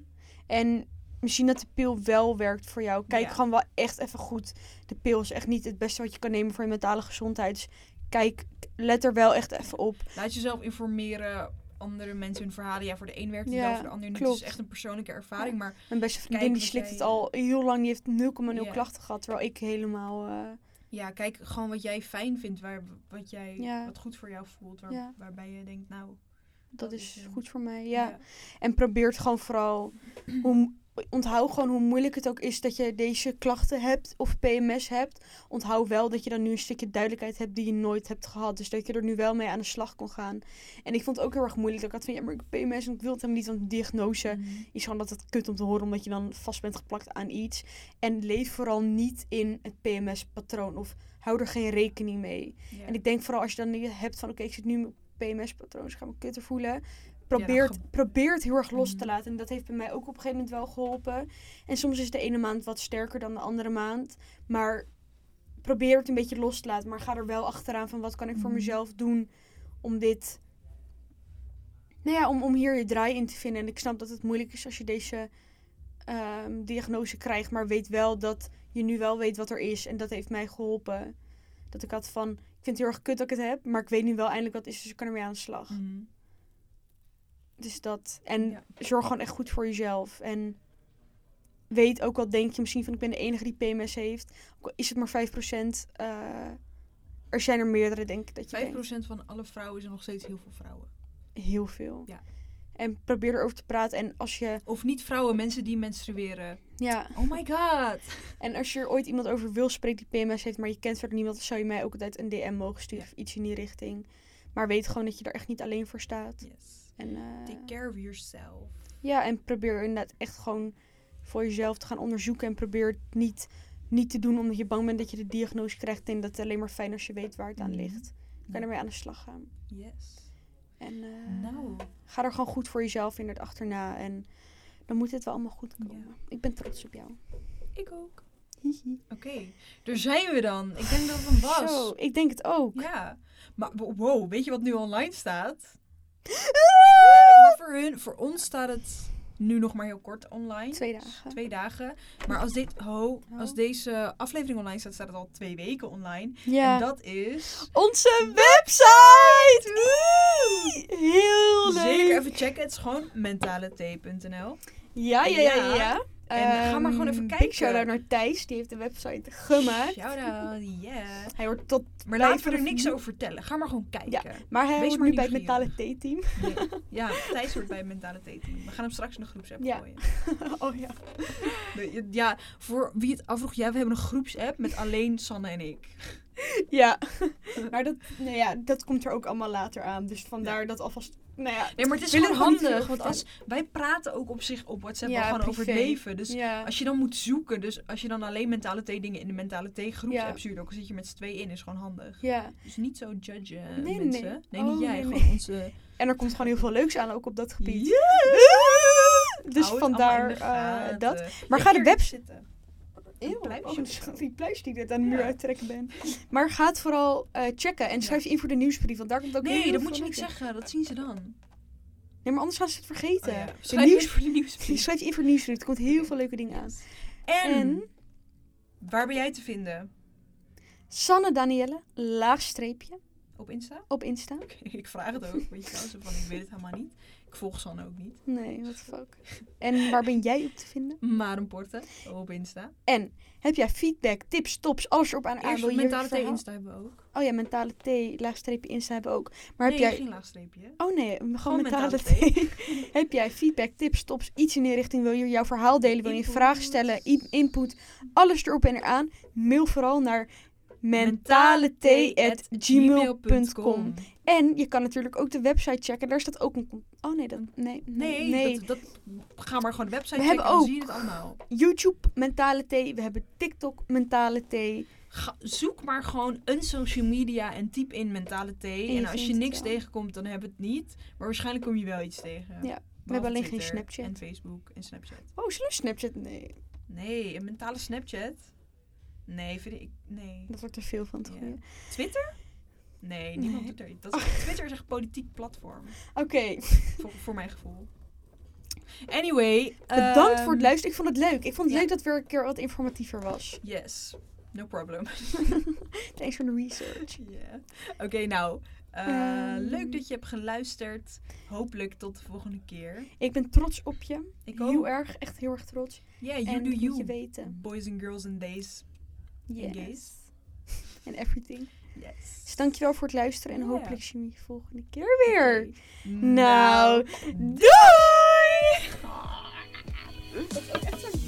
en misschien dat de pil wel werkt voor jou. Kijk Ja. gewoon wel echt even goed. De pil is echt niet het beste wat je kan nemen voor je mentale gezondheid. Dus kijk, let er wel echt even op. Laat jezelf informeren. Andere mensen hun verhalen. Ja, voor de een werkt het Ja, wel, voor de ander niet. klopt. Het is echt een persoonlijke ervaring. Maar Mijn beste vriendin die slikt jij- het al heel lang. Die heeft 0,0 Ja. klachten gehad. Terwijl ik helemaal... eh, ja, kijk gewoon wat jij fijn vindt. Waar, wat, jij, Ja. wat goed voor jou voelt. Waar, Ja. Waarbij je denkt, nou... dat, Dat is is, eh, goed voor mij, ja. En probeer het gewoon vooral. Hoe, onthoud gewoon hoe moeilijk het ook is dat je deze klachten hebt of PMS hebt. Onthoud wel dat je dan nu een stukje duidelijkheid hebt die je nooit hebt gehad. Dus dat je er nu wel mee aan de slag kon gaan. En ik vond het ook heel erg moeilijk. Dat ik had van ja, maar ik heb PMS en ik wil het helemaal niet. Want diagnose Mhm. is gewoon dat het kut om te horen omdat je dan vast bent geplakt aan iets. En leef vooral niet in het PMS-patroon of hou er geen rekening mee. En ik denk vooral als je dan hebt van oké, ik zit nu PMS-patroon, dus ik ga me kutter voelen. Probeer, dan het, probeer het heel erg los te Mhm. laten. En dat heeft bij mij ook op een gegeven moment wel geholpen. En soms is de ene maand wat sterker dan de andere maand. Maar probeer het een beetje los te laten. Maar ga er wel achteraan van wat kan ik voor Mhm. mezelf doen om dit... Nou ja, om, om hier je draai in te vinden. En ik snap dat het moeilijk is als je deze ehm, diagnose krijgt, maar weet wel dat je nu wel weet wat er is. En dat heeft mij geholpen. Dat ik had van, ik vind het heel erg kut dat ik het heb, maar ik weet nu wel eindelijk wat het is, dus ik kan ermee aan de slag. Mhm. Dus dat. En Ja. zorg gewoon echt goed voor jezelf. En weet ook al, denk je misschien van ik ben de enige die PMS heeft. Ook al is het maar 5%. eh er zijn er meerdere, denk ik, dat je 5% denkt. van alle vrouwen is er nog steeds heel veel vrouwen. Heel veel. Ja. En probeer erover te praten. En als je, Of niet vrouwen, mensen die menstrueren. ja, Oh my god. en als je er ooit iemand over wil spreken die PMS heeft, maar je kent verder niemand, dan zou je mij ook altijd een DM mogen sturen. Ja. Of iets in die richting. Maar weet gewoon dat je er echt niet alleen voor staat. Yes. En, eh, Take care of yourself. Ja, en probeer inderdaad echt gewoon voor jezelf te gaan onderzoeken. En probeer het niet, niet te doen omdat je bang bent dat je de diagnose krijgt. Denk dat het alleen maar fijn als je weet waar het aan Mhm. ligt. Dan kan je ermee aan de slag gaan. Yes. En eh, Nou. ga er gewoon goed voor jezelf in het achterna. En dan moet het wel allemaal goed komen. Ja. Ik ben trots op jou. Ik ook. Oké, daar zijn we dan. Ik denk dat het hem was. Zo, ik denk het ook. Ja. Maar wow, weet je wat nu online staat? Maar voor, hun, voor ons staat het nu nog maar heel kort online. Twee dagen. Twee dagen. Maar als, dit, ho, als Oh. deze aflevering online staat, staat het al twee weken online. Ja. En dat is... Onze website! Wee! Heel leuk. Zeker even checken. Het is gewoon mentaleT.nl. Ja, ja, ja, ja. Ja. ja. En ga maar gewoon Ehm, even Big kijken. shout-out naar Thijs, die heeft de website gemaakt. Shout-out, yeah. Hij hoort tot Maar laten we er niks over vertellen. Ga maar gewoon kijken. Maar hij Wees hoort maar nu bij het mentale T-team. Nee. Ja, [laughs] Thijs hoort bij het mentale T-team. We gaan hem straks in de groepsapp Ja. gooien. [laughs] oh ja. De- Ja, voor wie het afvroeg, ja, we hebben een groepsapp met alleen Sanne en ik. Ja. [laughs] maar dat, nou ja, dat komt er ook allemaal later aan. Dus vandaar dat alvast... Nou ja, Nee, maar het is gewoon handig. Want als, wij praten ook op zich op WhatsApp Ja, gewoon over het leven. Dus ja. als je dan moet zoeken, dus als je dan alleen mentale T dingen in de mentale T groepsapp stuurt, ook al zit je met z'n twee in, is gewoon handig. ja. Dus niet zo judgen Nee, nee, mensen. nee. Nee, Oh, niet jij, nee, gewoon nee. onze... En er komt gewoon heel veel leuks aan, ook op dat gebied. Yeah! [laughs] Dus vandaar eh, dat. Maar ga de web... zitten. Eeuw, pluisje oh, [laughs] die pluis die ik net aan de muur uittrekken ben. [laughs] Maar ga het vooral eh, checken en schrijf je in voor de nieuwsbrief, want daar komt ook Nee, dat moet je niet zeggen. Dat zien ze dan. Nee, maar anders gaan ze het vergeten. Oh ja. Schrijf je nieuws- in voor de nieuwsbrief. [laughs] Schrijf je in voor de nieuwsbrief, er komt heel veel leuke dingen aan. En, En waar ben jij te vinden? Sanne Danielle, laagstreepje, Op Insta? op Insta. Ik vraag het ook. Weet je van ik weet het helemaal niet. Ik volg Sanne ook niet. Nee, the fuck. En waar ben jij op te vinden? [laughs] Porte op Insta. En heb jij feedback, tips, tops, alles erop aan aan? Wil je mentale je T verhaal- Insta hebben we ook. Oh ja, mentale T, laagstreepje Insta hebben we ook. Maar heb nee, jij... geen laagstreepje. Oh nee, gewoon, Gewoon mentale mentale T. [laughs] heb jij feedback, tips, tops, iets in die richting? Wil je jouw verhaal delen? Wil je Input. vraag stellen? Input, alles erop en eraan. Mail vooral naar mentale.gmail.com En je kan natuurlijk ook de website checken. Daar staat ook een... Oh nee, dat... Nee, nee, Nee. Dat, dat, ga maar gewoon de website We checken hebben en dan ook- zie je het allemaal. YouTube, Mentale T. We hebben TikTok, Mentale T. Ga- zoek maar gewoon een social media en typ in mentale T. En, als je niks tegenkomt, dan heb het niet. Maar waarschijnlijk kom je wel iets tegen. Ja, Behalve hebben alleen geen Snapchat. En Facebook en Snapchat. Oh, zullen we Snapchat? Nee, Nee, een mentale Snapchat? Nee, vind ik... Nee. dat wordt te veel van Ja. goede. Twitter? Nee, niemand Nee. doet er dat is, Twitter is echt politiek platform. Oké, Voor, voor mijn gevoel. Anyway. bedankt ehm, voor het luisteren. Ik vond het leuk. Ik vond het ja. leuk dat het weer een keer wat informatiever was. [laughs] Yes. No problem. [laughs] Thanks voor de research. [laughs] Ja. Oké, nou. eh, Ehm. leuk dat je hebt geluisterd. Hopelijk tot de volgende keer. Ik ben trots op je. Ik heel erg, echt heel erg trots. Yeah, you en do you. je weten. Boys and girls and days. Yes. gays. [laughs] En everything. Yes. Dus dankjewel voor het luisteren. En hopelijk zien we je volgende keer weer. Oké. Nou, doei! Dat is ook echt zo'n